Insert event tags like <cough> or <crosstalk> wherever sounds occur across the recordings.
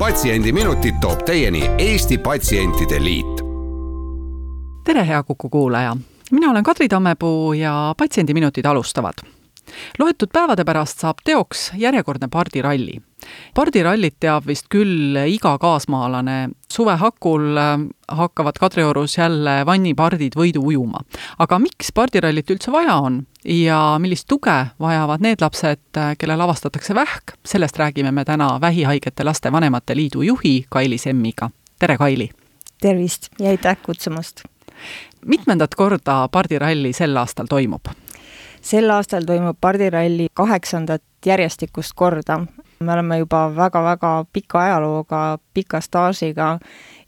Patsiendiminutid toob teieni Eesti Patsientide Liit. tere, hea Kuku kuulaja, mina olen Kadri Tammepuu ja Patsiendiminutid alustavad. loetud päevade pärast saab teoks järjekordne pardiralli pardirallit teab vist küll iga kaasmaalane. suve hakul äh, hakkavad Kadriorus jälle vannipardid võidu ujuma. aga miks pardirallit üldse vaja on ja millist tuge vajavad need lapsed, äh, kellel avastatakse vähk, sellest räägime me täna Vähihaigete Laste Vanemate Liidu juhi Kaili Semmiga. tere, Kaili! tervist ja aitäh kutsumast! mitmendat korda pardiralli sel aastal toimub? sel aastal toimub pardiralli kaheksandat järjestikust korda me oleme juba väga-väga pika ajalooga, pika staažiga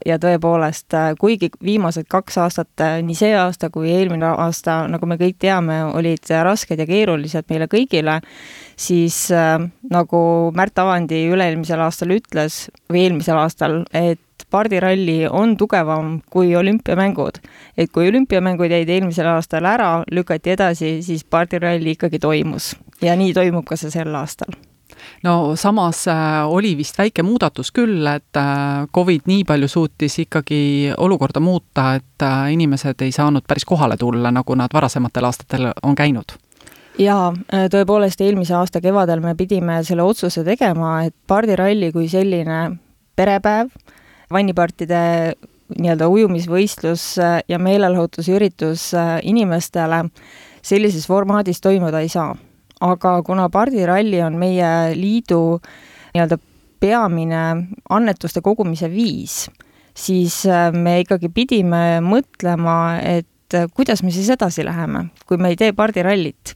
ja tõepoolest, kuigi viimased kaks aastat, nii see aasta kui eelmine aasta, nagu me kõik teame, olid rasked ja keerulised meile kõigile, siis nagu Märt Avandi üle-eelmisel aastal ütles, või eelmisel aastal, et pardiralli on tugevam kui olümpiamängud. et kui olümpiamängud jäid eelmisel aastal ära, lükati edasi, siis pardiralli ikkagi toimus ja nii toimub ka see sel aastal no samas äh, oli vist väike muudatus küll, et äh, Covid nii palju suutis ikkagi olukorda muuta, et äh, inimesed ei saanud päris kohale tulla, nagu nad varasematel aastatel on käinud. Jaa, tõepoolest eelmise aasta kevadel me pidime selle otsuse tegema, et pardiralli kui selline perepäev, vannipartide nii-öelda ujumisvõistlus ja meelelahutusüritus inimestele sellises formaadis toimuda ei saa aga kuna pardiralli on meie liidu nii-öelda peamine annetuste kogumise viis, siis äh, me ikkagi pidime mõtlema, et äh, kuidas me siis edasi läheme, kui me ei tee pardirallit.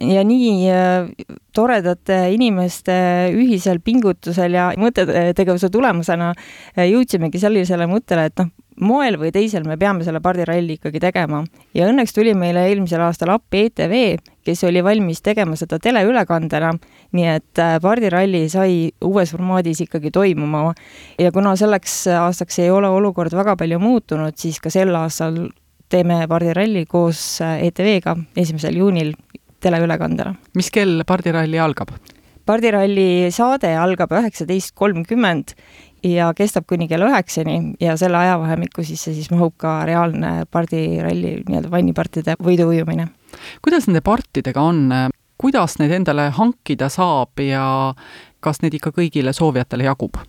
ja nii äh, toredate inimeste ühisel pingutusel ja mõttetegevuse tulemusena jõudsimegi sellisele mõttele, et noh, moel või teisel me peame selle pardiralli ikkagi tegema. ja õnneks tuli meile eelmisel aastal appi ETV, kes oli valmis tegema seda teleülekandena, nii et äh, pardiralli sai uues formaadis ikkagi toimuma. ja kuna selleks aastaks ei ole olukord väga palju muutunud, siis ka sel aastal teeme pardiralli koos äh, ETV-ga esimesel juunil teleülekandena. mis kell pardiralli algab? pardiralli saade algab üheksateist kolmkümmend ja kestab kuni kella üheksani ja selle ajavahemikku sisse siis mahub ka reaalne pardiralli nii-öelda vannipartide võiduujumine. kuidas nende partidega on, kuidas neid endale hankida saab ja kas neid ikka kõigile soovijatele jagub?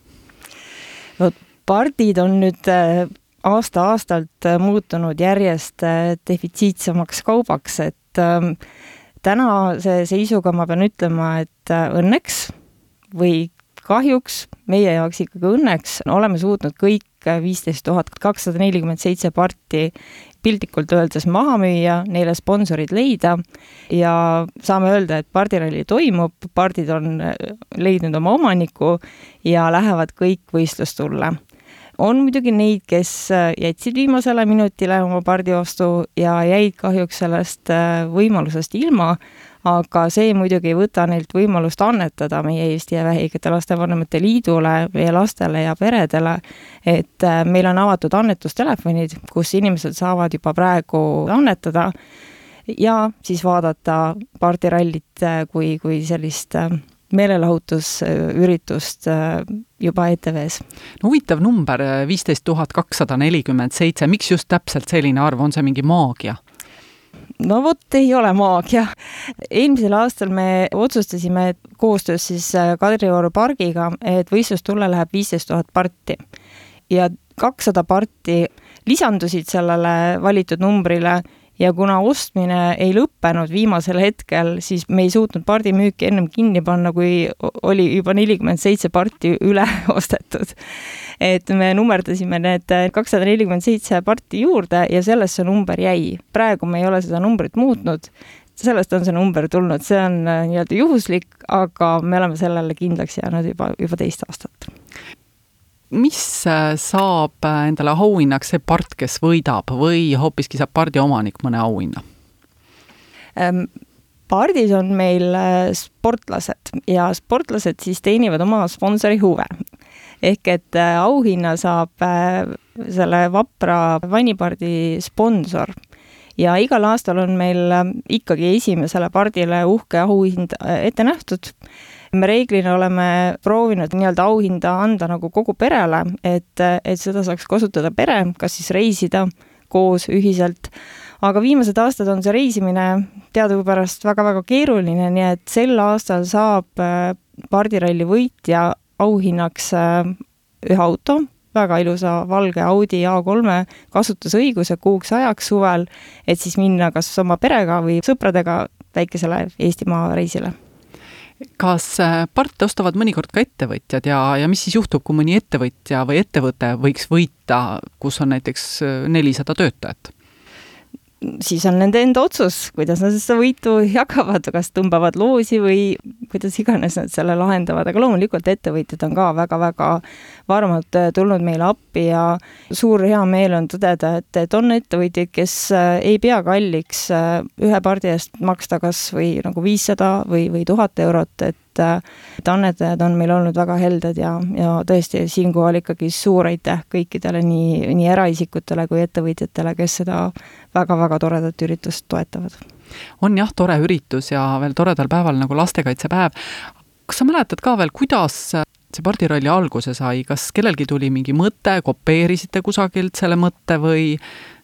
vot pardid on nüüd äh, aasta-aastalt muutunud järjest äh, defitsiitsemaks kaubaks, et ähm, tänase seisuga ma pean ütlema, et äh, õnneks või kahjuks meie jaoks ikkagi õnneks oleme suutnud kõik viisteist tuhat kakssada nelikümmend seitse parti piltlikult öeldes maha müüa, neile sponsorid leida ja saame öelda, et pardiralli toimub, pardid on leidnud oma omaniku ja lähevad kõik võistlustulle on muidugi neid, kes jätsid viimasele minutile oma pardiostu ja jäid kahjuks sellest võimalusest ilma aga see muidugi ei võta neilt võimalust annetada meie Eesti Vähihaigete Lastevanemate Liidule, meie lastele ja peredele, et äh, meil on avatud annetustelefonid, kus inimesed saavad juba praegu annetada ja siis vaadata pardirallit äh, kui, kui sellist äh, meelelahutusüritust juba ETV-s. no huvitav number, viisteist tuhat kakssada nelikümmend seitse, miks just täpselt selline arv, on see mingi maagia? No vot, ei ole maagia. eelmisel aastal me otsustasime koostöös siis äh, Kadrioru pargiga, et võistlustulle läheb viisteist tuhat parti. ja kakssada parti lisandusid sellele valitud numbrile ja kuna ostmine ei lõppenud viimasel hetkel, siis me ei suutnud pardimüüki ennem kinni panna, kui oli juba nelikümmend seitse parti üle <laughs> ostetud. et me nummerdasime need kakssada nelikümmend seitse parti juurde ja sellest see number jäi. praegu me ei ole seda numbrit muutnud, sellest on see number tulnud, see on äh, nii-öelda juhuslik, aga me oleme sellele kindlaks jäänud juba, juba teist aastat mis saab endale auhinnaks see part, kes võidab või hoopiski saab pardi omanik mõne auhinna? Ehm, pardis on meil äh, sportlased ja sportlased siis teenivad oma sponsori huve. ehk et äh, auhinna saab äh, selle vapra vannipardi sponsor ja igal aastal on meil ikkagi esimesele pardile uhke auhind ette nähtud. Me reeglina oleme proovinud nii-öelda auhinda anda nagu kogu perele, et, et seda saaks kasutada pere, kas siis reisida koos ühiselt. Aga viimased aastad on see reisimine teadupärast väga-väga keeruline, nii et sel aastal saab äh, pardiralli võitja auhinnaks äh, ühe auto, väga ilusa valge Audi A3-e kasutusõiguse kuuks ajaks suvel, et siis minna kas oma perega või sõpradega väikesele Eestimaa reisile kas äh, parte ostavad mõnikord ka ettevõtjad ja, ja mis siis juhtub, kui mõni ettevõtja või ettevõte võiks võita, kus on näiteks nelisada töötajat? Siis on nende enda otsus, kuidas nad seda võitu jagavad, kas tõmbavad loosi või kuidas iganes nad selle lahendavad, aga loomulikult ettevõtjad on ka väga-väga varmalt äh, tulnud meile appi ja suur heameel on tõdeda, et, et on ettevõtjaid, kes äh, ei pea kalliks äh, ühe pardi eest maksta kas või nagu viissada või, või tuhat eurot, et et annetajad on meil olnud väga helded ja, ja tõesti siinkohal ikkagi suur aitäh kõikidele, nii, nii eraisikutele kui ettevõtjatele, kes seda väga-väga toredat üritust toetavad. on jah, tore üritus ja veel toredal päeval nagu lastekaitsepäev. kas sa mäletad ka veel, kuidas see pardiralli alguse sai, kas kellelgi tuli mingi mõte, kopeerisite kusagilt selle mõtte või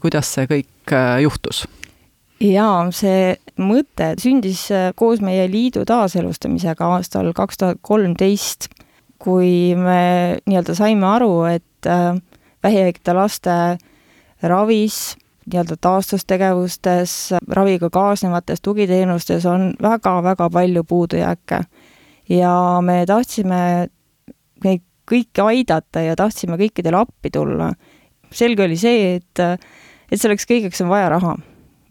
kuidas see kõik äh, juhtus? Jaa, see mõte sündis äh, koos meie liidu taaselustamisega aastal kaks tuhat kolmteist, kui me nii-öelda saime aru, et äh, vähihaigete laste ravis, nii-öelda taastustegevustes, raviga kaasnevates tugiteenustes on väga-väga palju puudujääke. ja me tahtsime neid kõiki aidata ja tahtsime kõikidele appi tulla. selge oli see, et, et selleks kõigeks on vaja raha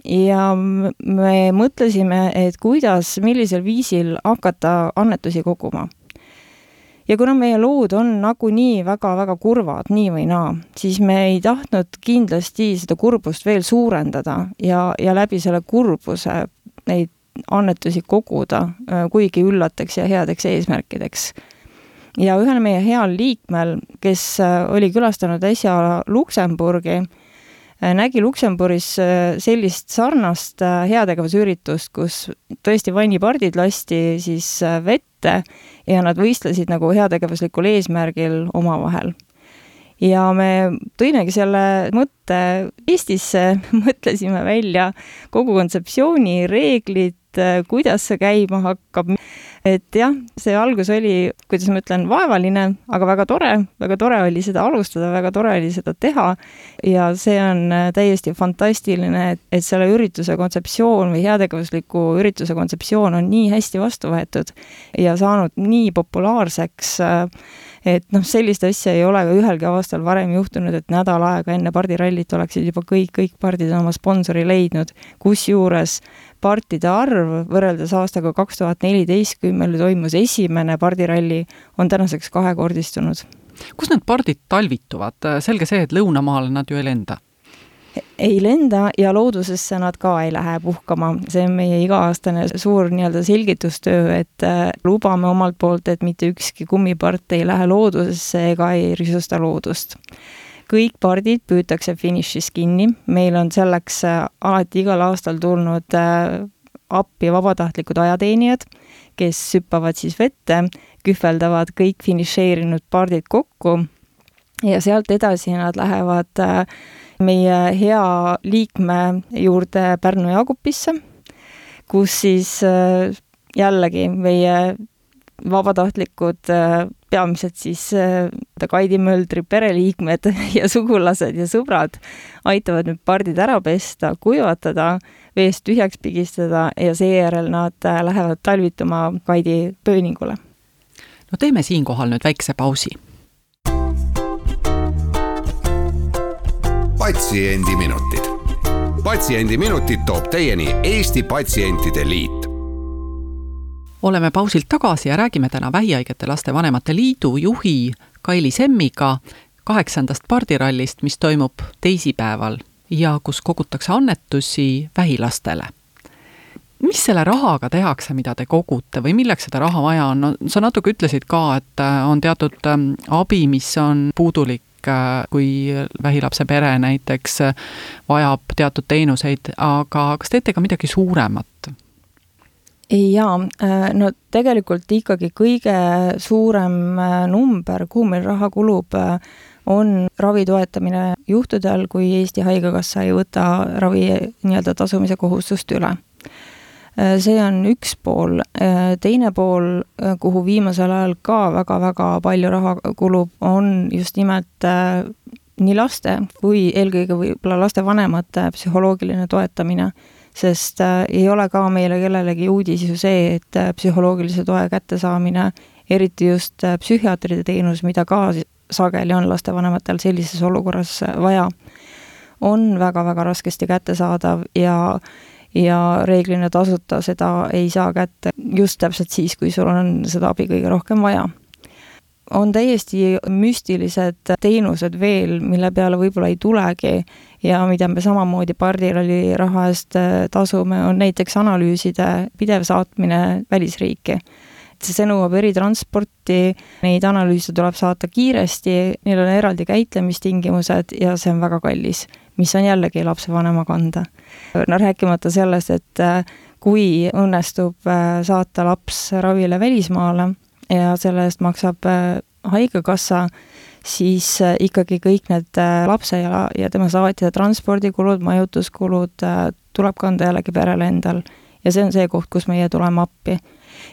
ja me mõtlesime, et kuidas, millisel viisil hakata annetusi koguma. ja kuna meie lood on nagunii väga-väga kurvad, nii või naa, siis me ei tahtnud kindlasti seda kurbust veel suurendada ja, ja läbi selle kurbuse neid annetusi koguda, kuigi üllateks ja headeks eesmärkideks ja ühel meie heal liikmel, kes oli külastanud äsja Luksemburgi, nägi Luksemburgis äh, sellist sarnast äh, heategevusüritust, kus tõesti vannipardid lasti siis vette ja nad võistlesid nagu heategevuslikul eesmärgil omavahel. ja me tõimegi selle mõtte Eestisse, <laughs> mõtlesime välja kogu kontseptsiooni, reeglid, kuidas see käima hakkab. Et jah, see algus oli, kuidas ma ütlen, vaevaline, aga väga tore, väga tore oli seda alustada, väga tore oli seda teha. Ja see on äh, täiesti fantastiline, et, et selle ürituse kontseptsioon või heategevusliku ürituse kontseptsioon on nii hästi vastu võetud ja saanud nii populaarseks äh, et noh, sellist asja ei ole ka ühelgi aastal varem juhtunud, et nädal aega enne pardirallit oleksid juba kõik, kõik pardid oma sponsori leidnud, kusjuures partide arv võrreldes aastaga kaks tuhat neliteist, kui meil toimus esimene pardiralli, on tänaseks kahekordistunud. kus need pardid talvituvad, selge see, et lõunamaale nad ju ei lenda. Ei lenda ja loodusesse nad ka ei lähe puhkama, see on meie iga-aastane suur nii-öelda selgitustöö, et äh, lubame omalt poolt, et mitte ükski kummipart ei lähe loodusesse ega ei risusta loodust kõik pardid püütakse finišis kinni, meil on selleks äh, alati igal aastal tulnud äh, appi vabatahtlikud ajateenijad, kes hüppavad siis vette, kühveldavad kõik finišeerinud pardid kokku ja sealt edasi nad lähevad äh, meie hea liikme juurde Pärnu Jaagupisse, kus siis jällegi meie vabatahtlikud peamiselt siis äh, Kaidi Möldri pereliikmed <laughs> ja sugulased ja sõbrad aitavad nüüd pardid ära pesta, kuivatada, veest tühjaks pigistada ja seejärel nad äh, lähevad talvituma Kaidi pööningule. no teeme siinkohal nüüd väikse pausi. patsiendiminutid. patsiendiminutid toob teieni Eesti Patsientide Liit oleme pausilt tagasi ja räägime täna Vähihaigete Laste Vanemate Liidu juhi Kaili Semmiga kaheksandast pardirallist, mis toimub teisipäeval ja kus kogutakse annetusi vähilastele mis selle rahaga tehakse, mida te kogute või milleks seda raha vaja on, no sa natuke ütlesid ka, et äh, on teatud ähm, abi, mis on puudulik, äh, kui vähilapse pere näiteks äh, vajab teatud teenuseid, aga kas teete ka midagi suuremat? Jaa, no tegelikult ikkagi kõige suurem number, kuhu meil raha kulub, on ravi toetamine juhtudel, kui Eesti Haigekassa ei võta ravi nii-öelda tasumise kohustust üle. Äh, see on üks pool, äh, teine pool, äh, kuhu viimasel ajal ka väga-väga palju raha kulub, on just nimelt nii laste kui eelkõige võib-olla lastevanemate psühholoogiline toetamine, sest ei ole ka meile kellelegi uudis ju see, et psühholoogilise toe kättesaamine, eriti just psühhiaatride teenus, mida ka sageli on lastevanematel sellises olukorras vaja, on väga-väga raskesti kättesaadav ja ja reeglina tasuta seda ei saa kätte just täpselt siis, kui sul on seda abi kõige rohkem vaja. On täiesti müstilised teenused veel, mille peale võib-olla ei tulegi ja mida me samamoodi pardiralli raha eest äh, tasume, on näiteks analüüside pidev saatmine välisriiki see nõuab eritransporti, neid analüüse tuleb saata kiiresti, neil on eraldi käitlemistingimused ja see on väga kallis mis on jällegi lapsevanema kanda. no rääkimata sellest, et äh, kui õnnestub äh, saata laps ravile välismaale ja selle eest maksab äh, Haigekassa, siis ikkagi kõik need lapse ja, ja tema saatja transpordikulud, majutuskulud tuleb kanda jällegi perel endal. ja see on see koht, kus meie tuleme appi.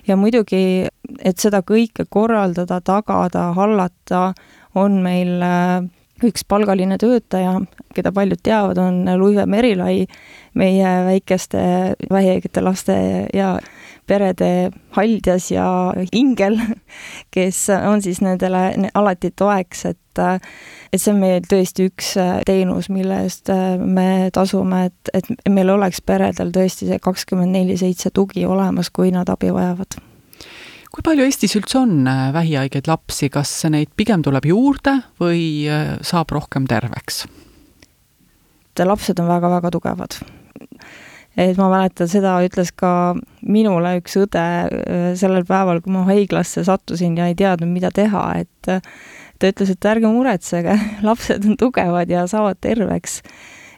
ja muidugi, et seda kõike korraldada, tagada, hallata, on meil üks palgaline töötaja, keda paljud teavad, on Luive Merilai, meie väikeste vähihaigete laste ja perede haldjas ja ingel, kes on siis nendele alati toeks, et et see on meil tõesti üks teenus, mille eest me tasume, et, et meil oleks peredel tõesti see kakskümmend neli seitse tugi olemas, kui nad abi vajavad kui palju Eestis üldse on äh, vähihaigeid lapsi, kas neid pigem tuleb juurde või äh, saab rohkem terveks? lapsed on väga-väga tugevad. Et ma mäletan, seda ütles ka minule üks õde äh, sellel päeval, kui ma haiglasse sattusin ja ei teadnud, mida teha, et ta ütles, et ärge muretsege, <laughs> lapsed on tugevad ja saavad terveks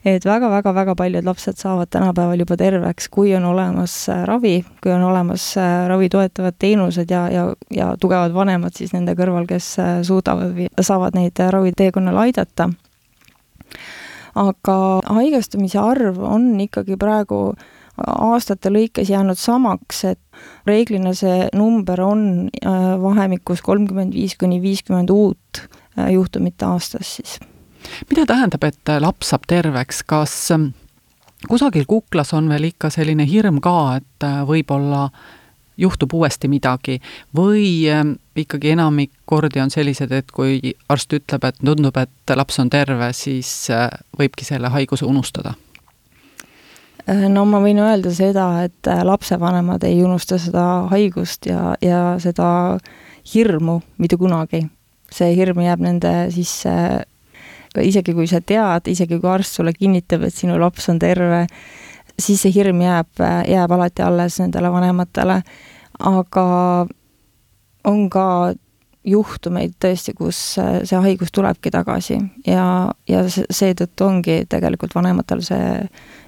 et väga-väga-väga paljud lapsed saavad tänapäeval juba terveks, kui on olemas äh, ravi, kui on olemas äh, ravi toetavad teenused ja, ja, ja tugevad vanemad siis nende kõrval, kes äh, suudavad või saavad neid raviteekonnal aidata. Aga haigestumise arv on ikkagi praegu aastate lõikes jäänud samaks, et reeglina see number on vahemikus kolmkümmend viis kuni viiskümmend uut juhtumit aastas siis. Mida tähendab, et laps saab terveks, kas ähm, kusagil kuklas on veel ikka selline hirm ka, et äh, võib-olla juhtub uuesti midagi? Või ähm, ikkagi enamik kordi on sellised, et kui arst ütleb, et tundub, et laps on terve, siis äh, võibki selle haiguse unustada? Äh, no ma võin öelda seda, et lapsevanemad ei unusta seda haigust ja, ja seda hirmu mitte kunagi. see hirm jääb nende sisse isegi kui sa tead, isegi kui arst sulle kinnitab, et sinu laps on terve, siis see hirm jääb, jääb alati alles nendele vanematele, aga on ka juhtumeid tõesti, kus see haigus tulebki tagasi ja, ja seetõttu ongi tegelikult vanematel see,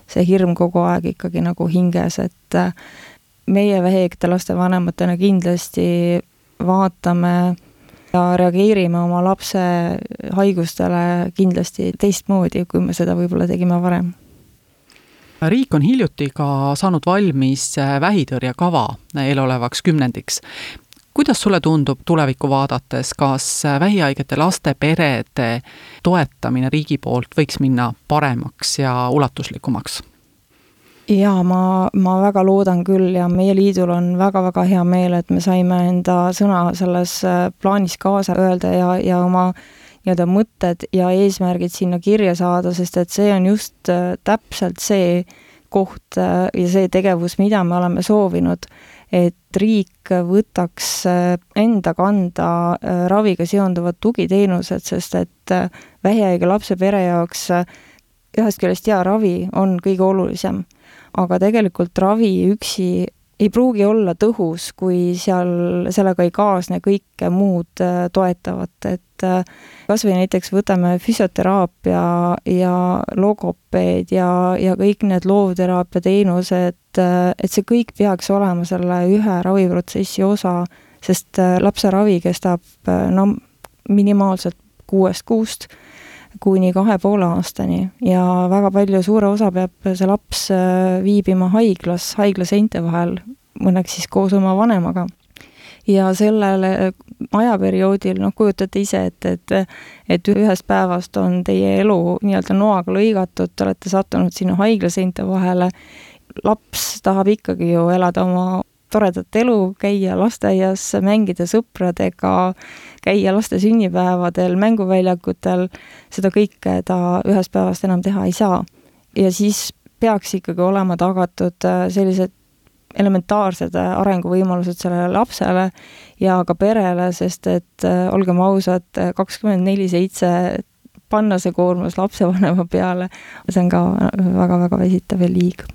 see hirm kogu aeg ikkagi nagu hinges, et meie vähekate laste vanematena kindlasti vaatame ja reageerime oma lapse haigustele kindlasti teistmoodi, kui me seda võib-olla tegime varem riik on hiljuti ka saanud valmis vähitõrjekava eelolevaks kümnendiks. Kuidas sulle tundub tulevikku vaadates, kas vähihaigete laste perede toetamine riigi poolt võiks minna paremaks ja ulatuslikumaks? jaa, ma, ma väga loodan küll ja meie liidul on väga-väga hea meel, et me saime enda sõna selles äh, plaanis kaasa öelda ja, ja oma nii-öelda mõtted ja eesmärgid sinna kirja saada, sest et see on just äh, täpselt see, koht ja see tegevus, mida me oleme soovinud, et riik võtaks enda kanda raviga seonduvad tugiteenused, sest et vähihaige lapse pere jaoks ühest küljest jaa, ravi on kõige olulisem, aga tegelikult ravi üksi ei pruugi olla tõhus, kui seal, sellega ei kaasne kõike muud äh, toetavat, et äh, kas või näiteks võtame füsioteraapia ja logopeed ja, ja kõik need loovteraapia teenused, äh, et see kõik peaks olema selle ühe raviprotsessi osa, sest lapse ravi kestab no minimaalselt kuuest kuust kuni kahe poole aastani ja väga palju, suure osa peab see laps äh, viibima haiglas, haigla seinte vahel, mõneks siis koos oma vanemaga. ja sellele ajaperioodil, noh, kujutate ise ette, et et ühest päevast on teie elu nii-öelda noaga lõigatud, te olete sattunud sinna haigla seinte vahele, laps tahab ikkagi ju elada oma toredat elu, käia lasteaias, mängida sõpradega, käia laste sünnipäevadel, mänguväljakutel, seda kõike ta ühest päevast enam teha ei saa. ja siis peaks ikkagi olema tagatud äh, sellised elementaarsed äh, arenguvõimalused sellele lapsele ja ka perele, sest et äh, olgem ausad, kakskümmend neli seitse panna see koormus lapsevanema peale, see on ka väga-väga väsitav ja liig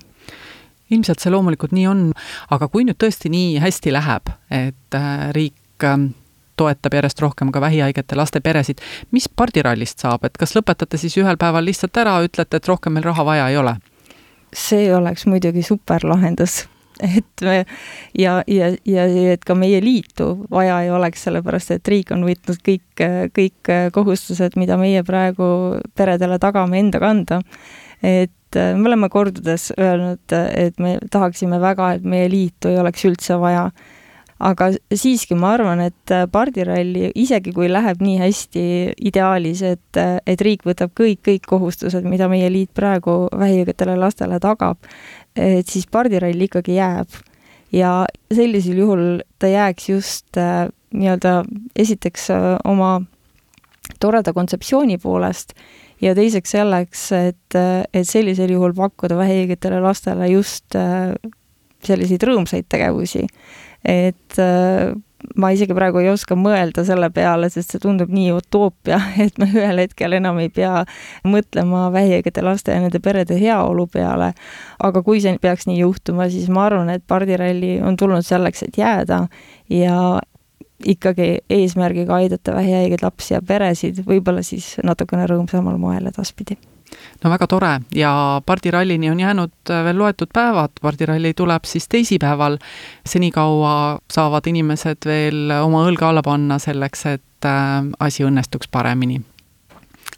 ilmselt see loomulikult nii on, aga kui nüüd tõesti nii hästi läheb, et äh, riik ähm, toetab järjest rohkem ka vähihaigete laste peresid, mis pardirallist saab, et kas lõpetate siis ühel päeval lihtsalt ära, ütlete, et rohkem meil raha vaja ei ole? see oleks muidugi superlahendus <laughs> et me ja, ja, ja et ka meie liitu vaja ei oleks, sellepärast et riik on võtnud kõik, kõik kohustused, mida meie praegu peredele tagame, enda kanda. et me oleme kordades öelnud, et me tahaksime väga, et meie liitu ei oleks üldse vaja. aga siiski ma arvan, et äh, pardiralli, isegi kui läheb nii hästi ideaalis, et, äh, et riik võtab kõik, kõik kohustused, mida meie liit praegu vähihaigetele lastele tagab, et siis pardirall ikkagi jääb. ja sellisel juhul ta jääks just äh, nii-öelda esiteks äh, oma toreda kontseptsiooni poolest ja teiseks selleks, et, et sellisel juhul pakkuda vähihaigetele lastele just äh, selliseid rõõmsaid tegevusi. et äh, ma isegi praegu ei oska mõelda selle peale, sest see tundub nii utoopia, <laughs> et me ühel hetkel enam ei pea mõtlema vähihaigete laste ja nende perede heaolu peale. aga kui see peaks nii juhtuma, siis ma arvan, et pardiralli on tulnud selleks, et jääda ja ikkagi eesmärgiga aidata vähihaigeid lapsi ja peresid, võib-olla siis natukene rõõmsamal moel edaspidi. No väga tore. Ja pardirallini on jäänud äh, veel loetud päevad, pardiralli tuleb siis teisipäeval. senikaua saavad inimesed veel oma õlga alla panna selleks, et äh, asi õnnestuks paremini.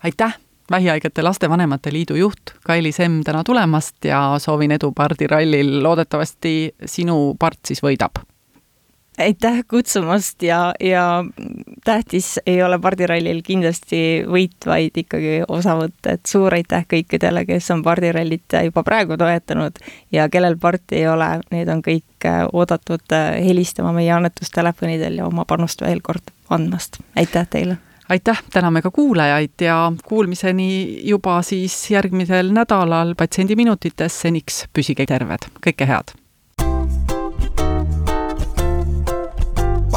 aitäh, Vähihaigete Lastevanemate Liidu juht Kaili Semm täna tulemast ja soovin edu pardirallil, loodetavasti sinu part siis võidab aitäh kutsumast ja, ja tähtis ei ole pardirallil kindlasti võit, vaid ikkagi osavõtt, et suur aitäh kõikidele, kes on pardirallit juba praegu toetanud ja kellel parti ei ole, need on kõik oodatud helistama meie annetustelefonidel ja oma panust veel kord andmast. aitäh teile! aitäh, täname ka kuulajaid ja kuulmiseni juba siis järgmisel nädalal Patsiendiminutites, seniks püsige terved, kõike head!